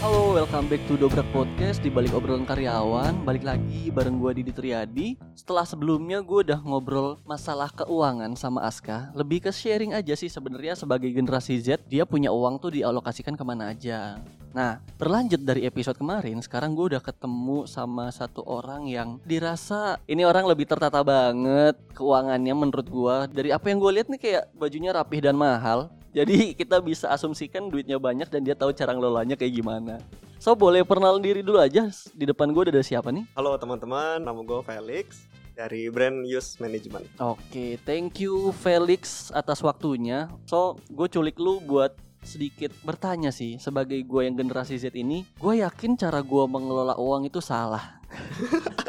Halo, welcome back to Dobrak Podcast di balik obrolan karyawan. Balik lagi bareng gua Didi Triadi. Setelah sebelumnya gue udah ngobrol masalah keuangan sama Aska. Lebih ke sharing aja sih sebenarnya sebagai generasi Z, dia punya uang tuh dialokasikan ke mana aja. Nah, berlanjut dari episode kemarin, sekarang gue udah ketemu sama satu orang yang dirasa ini orang lebih tertata banget keuangannya menurut gua. Dari apa yang gue lihat nih kayak bajunya rapih dan mahal. Jadi kita bisa asumsikan duitnya banyak dan dia tahu cara ngelolanya kayak gimana. So boleh perkenalan diri dulu aja di depan gue ada siapa nih? Halo teman-teman, nama gue Felix dari brand Use Management. Oke, thank you Felix atas waktunya. So gue culik lu buat sedikit bertanya sih sebagai gue yang generasi Z ini, gue yakin cara gue mengelola uang itu salah.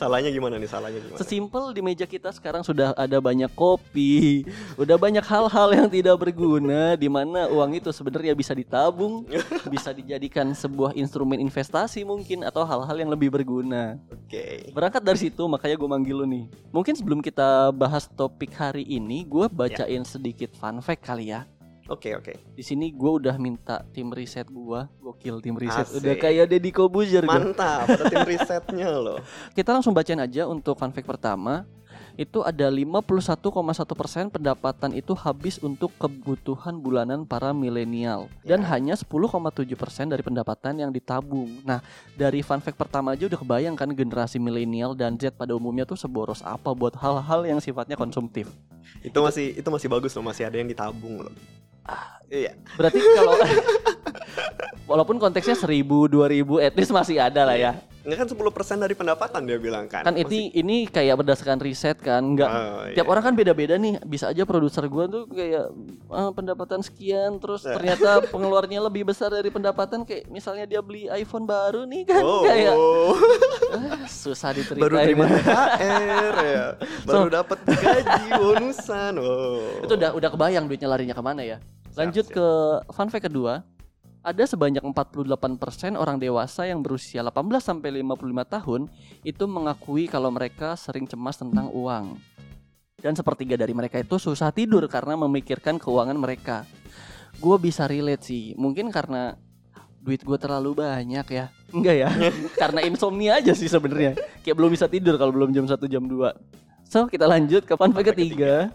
Salahnya gimana nih? Salahnya gimana? Sesimpel di meja kita sekarang sudah ada banyak kopi, udah banyak hal-hal yang tidak berguna di mana uang itu sebenarnya bisa ditabung, bisa dijadikan sebuah instrumen investasi mungkin atau hal-hal yang lebih berguna. Oke. Berangkat dari situ makanya gue manggil lu nih. Mungkin sebelum kita bahas topik hari ini, gue bacain sedikit fun fact kali ya. Oke, oke. Di sini gue udah minta tim riset gue, gokil tim riset, Asik. udah kayak Deddy Kobuzer. Mantap, ada tim risetnya loh. Kita langsung bacain aja untuk fun fact pertama. Itu ada 51,1% pendapatan itu habis untuk kebutuhan bulanan para milenial dan Ya. hanya 10,7% dari pendapatan yang ditabung. Nah, dari fun fact pertama aja udah kebayang kan generasi milenial dan Z pada umumnya tuh seboros apa buat hal-hal yang sifatnya konsumtif. itu masih itu masih bagus loh, masih ada yang ditabung loh. Iya. Berarti kalau walaupun konteksnya 1000, 2000 at least masih ada lah ya. Enggak kan 10% dari pendapatan dia bilang kan. Kan ini ini kayak berdasarkan riset kan, nggak Oh, tiap iya. orang kan beda-beda nih. Bisa aja produser gua tuh kayak ah, pendapatan sekian, terus Eh. ternyata pengeluarannya lebih besar dari pendapatan kayak misalnya dia beli iPhone baru nih kan Oh, kayak ah, susah diceritain. baru terima THR ya. Baru dapat gaji bonusan. Oh. Itu udah udah kebayang duitnya larinya ke mana ya. Lanjut siap. ke fun fact kedua. Ada sebanyak 48% orang dewasa yang berusia 18 sampai 55 tahun itu mengakui kalau mereka sering cemas tentang uang. Dan sepertiga dari mereka itu susah tidur karena memikirkan keuangan mereka. Gue bisa relate sih, mungkin karena duit gue terlalu banyak ya. Enggak ya, karena insomnia aja sih sebenarnya. Kayak belum bisa tidur kalau belum jam 1 jam 2. So, kita lanjut ke fun fact ketiga.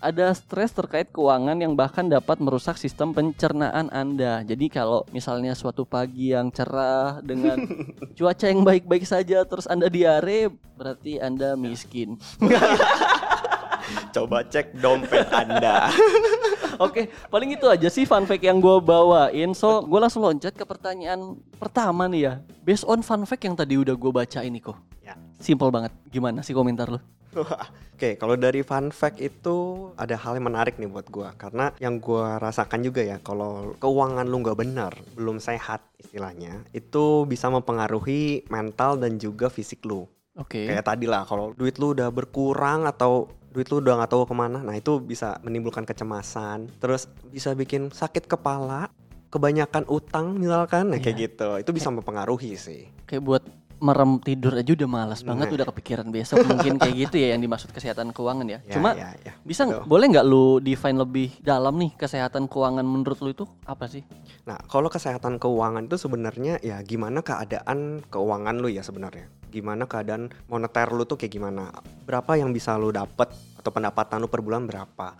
Ada stres terkait keuangan yang bahkan dapat merusak sistem pencernaan Anda. Jadi kalau misalnya suatu pagi yang cerah dengan cuaca yang baik-baik saja terus Anda diare, berarti Anda miskin. Coba cek dompet Anda. Oke, paling itu aja sih fun fact yang gue bawain. So, gue langsung loncat ke pertanyaan pertama nih ya. Based on fun fact yang tadi udah gue baca ini kok. Ya. Simple banget. Gimana sih komentar lo? Oke, kalau dari fun fact itu ada hal yang menarik nih buat gua karena yang gua rasakan juga ya kalau keuangan lu nggak benar, belum sehat istilahnya, itu bisa mempengaruhi mental dan juga fisik lu. Oke. Kayak tadi lah, kalau duit lu udah berkurang atau duit lu udah nggak tahu ke mana, nah itu bisa menimbulkan kecemasan, terus bisa bikin sakit kepala, kebanyakan utang misalkan, nah kayak Iya. gitu, itu bisa mempengaruhi sih. Kayak buat merem tidur aja udah malas banget udah kepikiran besok mungkin kayak gitu ya yang dimaksud kesehatan keuangan ya. Ya, Cuma ya, ya. bisa betul. boleh nggak lu define lebih dalam nih kesehatan keuangan menurut lu itu apa sih? Nah, kalau kesehatan keuangan itu sebenarnya ya gimana keadaan keuangan lu ya sebenarnya. Gimana keadaan moneter lu tuh kayak gimana? Berapa yang bisa lu dapat atau pendapatan lu per bulan berapa?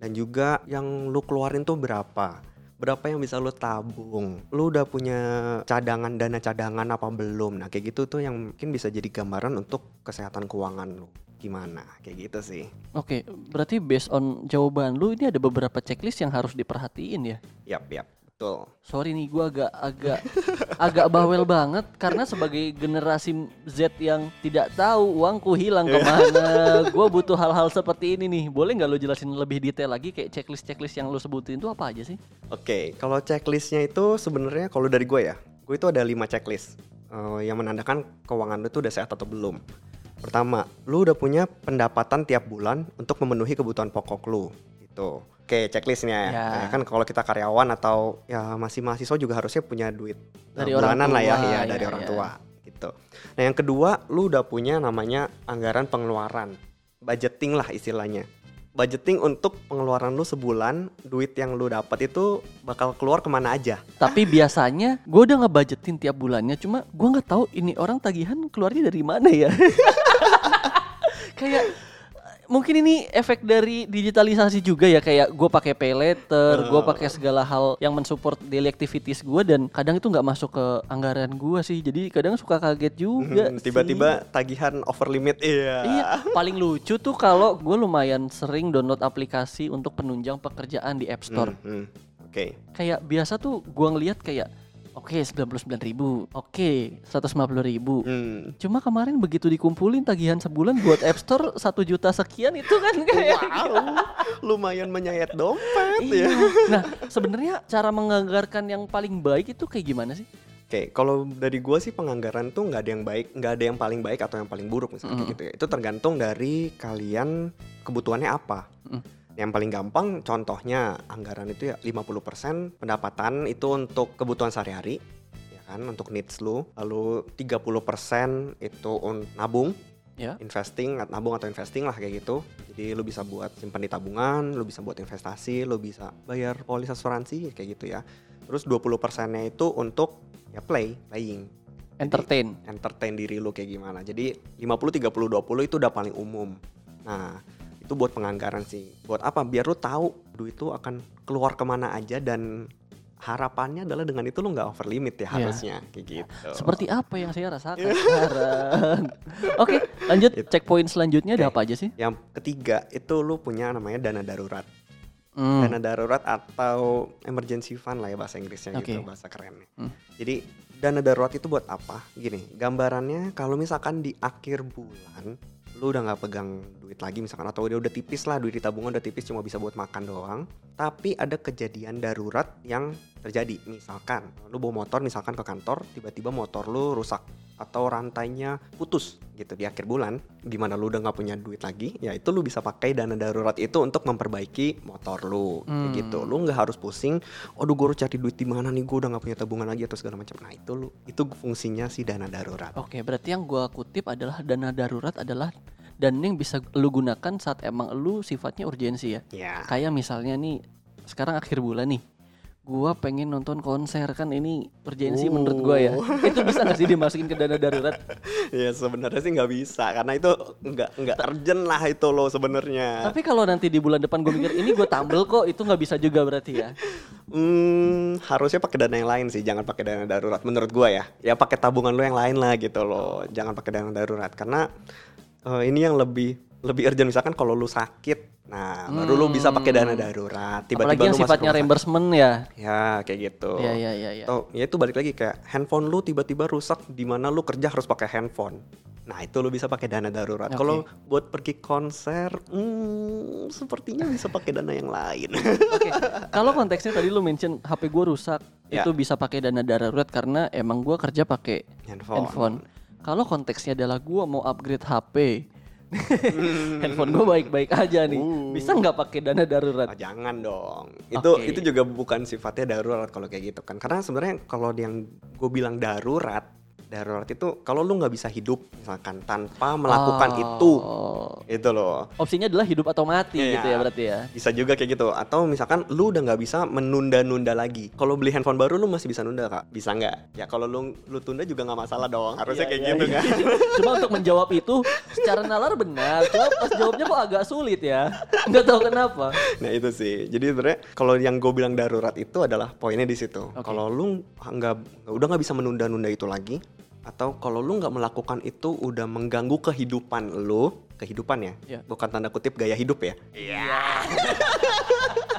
Dan juga yang lu keluarin tuh berapa? Berapa yang bisa lu tabung? Lu udah punya cadangan dana cadangan apa belum? Nah, kayak gitu tuh yang mungkin bisa jadi gambaran untuk kesehatan keuangan lu. Gimana? Kayak gitu sih. Oke, berarti based on jawaban lu ini ada beberapa checklist yang harus diperhatiin ya. Yap, yap. Betul. Sorry nih gua agak agak agak bawel banget karena sebagai generasi Z yang tidak tahu uangku hilang ke mana. Gua butuh hal-hal seperti ini nih. Boleh nggak lu jelasin lebih detail lagi kayak checklist-checklist yang lu sebutin itu apa aja sih? Oke, kalau checklistnya itu sebenarnya kalau dari gue ya, gue itu ada 5 checklist eh, yang menandakan keuangan lu itu udah sehat atau belum. Pertama, lu udah punya pendapatan tiap bulan untuk memenuhi kebutuhan pokok lu. Itu. Oke, checklistnya. Ya. Ya, kan kalau kita karyawan atau ya masih mahasiswa juga harusnya punya duit eh, Dari orang bulanan lah ya, tua, ya, ya, dari orang ya. tua. Gitu. Nah, yang kedua, lu udah punya namanya anggaran pengeluaran. Budgeting lah istilahnya. budgeting untuk pengeluaran lu sebulan, duit yang lu dapat itu bakal keluar ke mana aja. Tapi biasanya gue udah ngebudgetin tiap bulannya, cuma gue nggak tahu ini orang tagihan keluarnya dari mana ya. Kayak mungkin ini efek dari digitalisasi juga ya kayak gue pakai pay letter, gue pakai segala hal yang mensupport daily activities gue dan kadang itu nggak masuk ke anggaran gue sih. Jadi kadang suka kaget juga. Hmm. Tiba-tiba tagihan over limit. Iya. Iya, paling lucu tuh kalau gue lumayan sering download aplikasi untuk penunjang pekerjaan di App Store. Hmm, hmm. Oke. Kayak biasa tuh gue ngeliat kayak oke 99.000 ribu, oke 150.000 ribu. Hmm. Cuma kemarin begitu dikumpulin tagihan sebulan buat App Store satu juta sekian itu kan kayak Wow, lumayan menyayat dompet Iya. ya. Nah, sebenarnya cara menganggarkan yang paling baik itu kayak gimana sih? Oke, kalau dari gua sih penganggaran tuh nggak ada yang baik, nggak ada yang paling baik atau yang paling buruk misalnya kayak Mm. gitu ya. Itu tergantung dari kalian kebutuhannya apa. Mm. Yang paling gampang contohnya anggaran itu ya 50% pendapatan itu untuk kebutuhan sehari-hari ya kan untuk needs lu. Lalu 30% itu un- nabung Ya. investing, nabung atau investing lah kayak gitu. Jadi lu bisa buat simpan di tabungan, lu bisa buat investasi, lu bisa bayar polis asuransi kayak gitu ya. Terus 20 persennya itu untuk ya play, playing, Entertain. entertain diri lu kayak gimana. Jadi 50 30 20 itu udah paling umum. Nah, itu buat penganggaran sih. Buat apa? Biar lu tahu duit itu akan keluar ke mana aja dan harapannya adalah dengan itu lu nggak over limit ya Iya. harusnya kayak gitu. Seperti apa yang saya rasakan sekarang? Oke, lanjut Itu. checkpoint selanjutnya ada Oke. apa aja sih? Yang ketiga itu lu punya namanya dana darurat. Hmm. dana darurat atau emergency fund lah ya bahasa Inggrisnya gitu Oke. bahasa kerennya. Hmm. Jadi dana darurat itu buat apa? Gini, gambarannya kalau misalkan di akhir bulan lu udah nggak pegang duit lagi misalkan atau udah udah tipis lah duit di tabungan udah tipis cuma bisa buat makan doang tapi ada kejadian darurat yang terjadi. Misalkan lu bawa motor misalkan ke kantor tiba-tiba motor lu rusak atau rantainya putus gitu di akhir bulan gimana lu udah nggak punya duit lagi ya itu lu bisa pakai dana darurat itu untuk memperbaiki motor lu Hmm. kayak gitu lu nggak harus pusing aduh gue harus cari duit di mana nih gue udah nggak punya tabungan lagi atau segala macam nah itu lu itu fungsinya si dana darurat Oke, berarti yang gua kutip adalah dana darurat adalah dana yang bisa lu gunakan saat emang lu sifatnya urgensi ya. ya Kayak misalnya nih sekarang akhir bulan nih. Gua pengen nonton konser kan ini urgensi Oh. menurut gua ya. Itu bisa gak sih dimasukin ke dana darurat? ya sebenarnya sih nggak bisa karena itu nggak nggak urgent lah itu lo sebenarnya Tapi kalau nanti di bulan depan gue mikir ini gue tambel kok itu nggak bisa juga berarti ya. Hmm, harusnya pakai dana yang lain sih, jangan pakai dana darurat menurut gua ya. Ya pakai tabungan lu yang lain lah gitu loh. Jangan pakai dana darurat karena eh, ini yang lebih lebih urgent misalkan kalau lu sakit. Nah, baru lu bisa pakai dana darurat. Tiba-tiba Apalagi yang lu masuk sifatnya reimbursement ya. Ya, kayak gitu. Iya iya iya. iya. Atau ya itu balik lagi kayak handphone lu tiba-tiba rusak di mana lu kerja harus pakai handphone. Nah, itu lu bisa pakai dana darurat. Oke. Kalau buat pergi konser, hmm, sepertinya bisa pakai dana yang lain. Oke, kalau konteksnya tadi lu mention HP gue rusak, Ya. itu bisa pakai dana darurat karena emang gua kerja pakai handphone. handphone. Kalau konteksnya adalah gua mau upgrade HP, handphone gua baik-baik aja nih, Uh. bisa nggak pakai dana darurat? Ah, jangan dong. Itu itu juga bukan sifatnya darurat kalau kayak gitu kan. Karena sebenarnya kalau yang gue bilang darurat, darurat itu kalau lu nggak bisa hidup misalkan tanpa melakukan itu, Oh. itu loh. Opsinya adalah hidup atau mati Iya. gitu ya berarti ya. Bisa juga kayak gitu. Atau misalkan lu udah nggak bisa menunda-nunda lagi. Kalau beli handphone baru lu masih bisa nunda kak? Bisa nggak? Ya kalau lu lu tunda juga nggak masalah dong. Harusnya Iya, kayak iya, gitu iya. kan. Cuma untuk menjawab itu secara nalar benar, cuma pas jawabnya kok agak sulit ya. Nggak tahu kenapa. Nah itu sih. Jadi sebenarnya kalau yang gue bilang darurat itu adalah poinnya di situ. Oke. Kalau lu nggak udah nggak bisa menunda-nunda itu lagi, atau kalau lu nggak melakukan itu udah mengganggu kehidupan lu, kehidupan ya, Iya. bukan tanda kutip gaya hidup ya. Iya.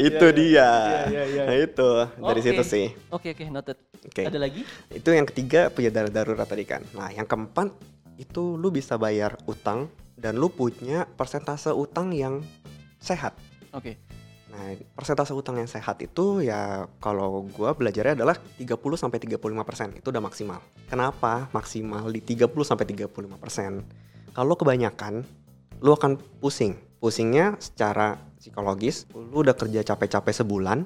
itu dia. Iya, iya, iya. Nah itu dari situ sih. Oke oke noted. Oke. Ada lagi? Itu yang ketiga punya darurat tadi kan. Nah yang keempat itu lu bisa bayar utang dan lu punya persentase utang yang sehat. Oke. Nah, persentase utang yang sehat itu ya kalau gua belajarnya adalah 30 sampai 35%. Itu udah maksimal. Kenapa maksimal di 30 sampai 35%? Kalau kebanyakan lu akan pusing. Pusingnya secara psikologis, lu udah kerja capek-capek sebulan,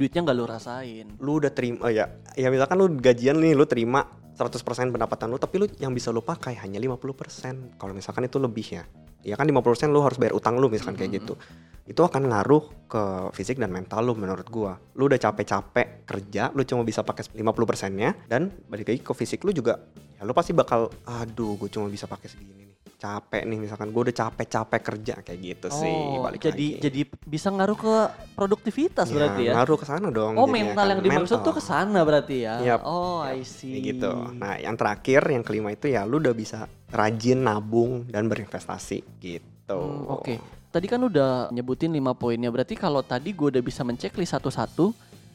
Duitnya nggak lu rasain. lu udah terima oh ya, ya misalkan lu gajian nih lu terima 100% pendapatan lu tapi lu yang bisa lu pakai hanya 50%. Kalau misalkan itu lebih ya. Ya kan 50% lu harus bayar utang lu misalkan kayak Mm-mm. gitu. Itu akan ngaruh ke fisik dan mental lu menurut gua. Lu udah capek-capek kerja lu cuma bisa pakai 50 persennya dan balik lagi ke fisik lu juga ya lu pasti bakal aduh gue cuma bisa pakai segini nih capek nih misalkan gue udah capek-capek kerja kayak gitu sih Oh, balik jadi lagi. jadi bisa ngaruh ke produktivitas Ya, berarti ya. ngaruh ke sana dong Oh, mental kan. yang dimaksud Mental. tuh ke sana berarti ya. Yap. Oh, Yap. I see. Kayak gitu. Nah, yang terakhir, yang kelima itu ya lu udah bisa rajin nabung dan berinvestasi gitu. Hmm, Oke. Tadi kan udah nyebutin lima poinnya. Berarti kalau tadi gue udah bisa menceklis satu-satu,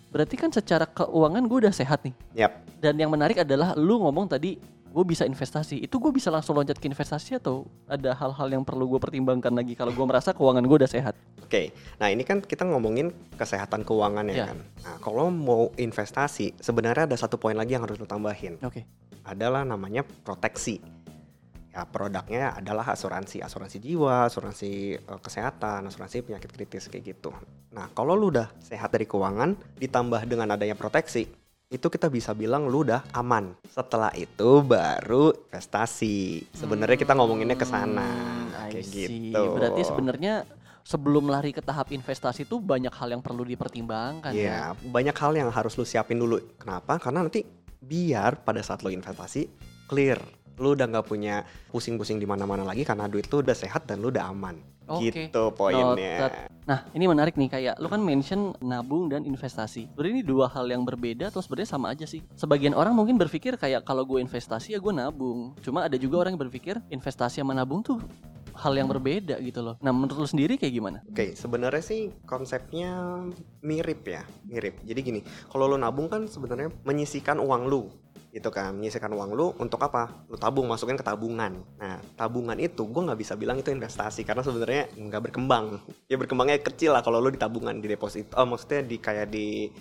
berarti kan secara keuangan gue udah sehat nih. Yap. Dan yang menarik adalah lu ngomong tadi gue bisa investasi. Itu gue bisa langsung loncat ke investasi atau ada hal-hal yang perlu gue pertimbangkan lagi kalau gue merasa keuangan gue udah sehat? Oke. Nah, ini kan kita ngomongin kesehatan keuangan ya Ya. kan. Nah, kalau mau investasi, sebenarnya ada satu poin lagi yang harus lu tambahin. Oke. Adalah namanya proteksi. Ya, produknya adalah asuransi, asuransi jiwa, asuransi eh, kesehatan, asuransi penyakit kritis kayak gitu. Nah, kalau lu udah sehat dari keuangan ditambah dengan adanya proteksi, itu kita bisa bilang lu udah aman. Setelah itu baru investasi. Sebenarnya kita ngomonginnya ke sana Hmm, kayak gitu. Berarti sebenarnya sebelum lari ke tahap investasi itu banyak hal yang perlu dipertimbangkan ya. Iya, banyak hal yang harus lu siapin dulu. Kenapa? Karena nanti biar pada saat lu investasi clear. Lu udah nggak punya pusing-pusing di mana-mana lagi karena duit lu udah sehat dan lu udah aman. Oke. Gitu poinnya. Noted. Nah, ini menarik nih kayak lu kan mention nabung dan investasi. Sebenarnya ini dua hal yang berbeda atau sebenarnya sama aja sih? Sebagian orang mungkin berpikir kayak kalau gue investasi ya gue nabung. Cuma ada juga orang yang berpikir investasi sama nabung tuh hal yang berbeda gitu loh. Nah, menurut lu sendiri kayak gimana? Oke, sebenarnya sih konsepnya mirip ya, mirip. Jadi gini, kalau lu nabung kan sebenarnya menyisikan uang lu, gitu kan, menyisikan uang lu untuk apa? Lu tabung, masukin ke tabungan. Nah, tabungan itu gue nggak bisa bilang itu investasi karena sebenarnya nggak berkembang. Ya berkembangnya kecil lah kalau lu di tabungan, di deposito. Oh, maksudnya di kayak di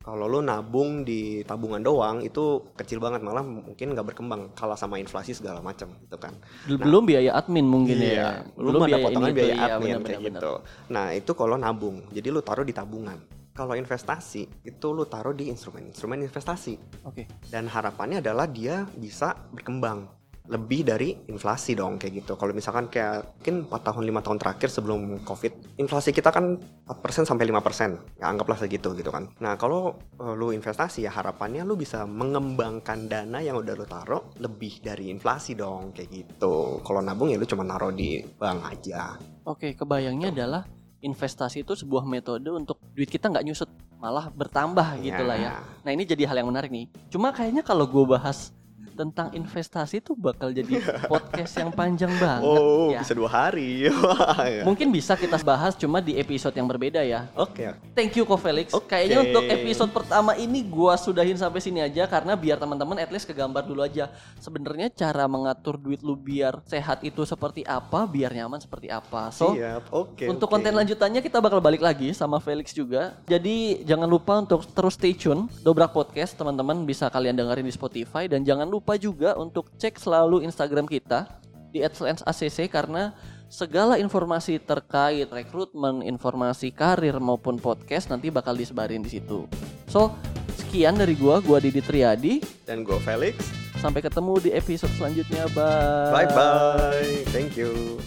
kalau lu nabung di tabungan doang itu kecil banget malah mungkin nggak berkembang kalah sama inflasi segala macam gitu kan. Bel- Belum biaya admin mungkin Iya, ya. belum ada potongan biaya iya, admin benar, kayak benar, benar. gitu. Nah itu kalau nabung, jadi lu taruh di tabungan. Kalau investasi itu lu taruh di instrumen-instrumen investasi Oke. dan harapannya adalah dia bisa berkembang lebih dari inflasi dong kayak gitu. Kalau misalkan kayak mungkin 4 tahun 5 tahun terakhir sebelum Covid, inflasi kita kan 4% sampai 5%. Ya anggaplah segitu gitu kan. Nah, kalau eh, lu investasi ya harapannya lu bisa mengembangkan dana yang udah lu taruh lebih dari inflasi dong kayak gitu. Kalau nabung ya lu cuma naruh di bank aja. Oke, kebayangnya adalah investasi itu sebuah metode untuk duit kita nggak nyusut, malah bertambah gitu lah ya. Nah ini jadi hal yang menarik nih. Cuma kayaknya kalau gue bahas tentang investasi tuh bakal jadi podcast yang panjang banget Oh, ya. bisa dua hari. Wah, ya. Mungkin bisa kita bahas cuma di episode yang berbeda ya. Oke. Thank you Ko Felix. Oke. Kayaknya untuk episode pertama ini gua sudahin sampai sini aja karena biar teman-teman at least kegambar dulu aja. Sebenarnya cara mengatur duit lu biar sehat itu seperti apa, biar nyaman seperti apa. So, Siap. Oke. untuk oke. konten lanjutannya kita bakal balik lagi sama Felix juga. Jadi jangan lupa untuk terus stay tune Dobrak Podcast teman-teman bisa kalian dengerin di Spotify dan jangan lupa juga untuk cek selalu Instagram kita di @ACC karena segala informasi terkait rekrutmen, informasi karir maupun podcast nanti bakal disebarin di situ. So, sekian dari gua, gua Didi Triadi. dan gue Felix. Sampai ketemu di episode selanjutnya. Bye. Bye bye. Thank you.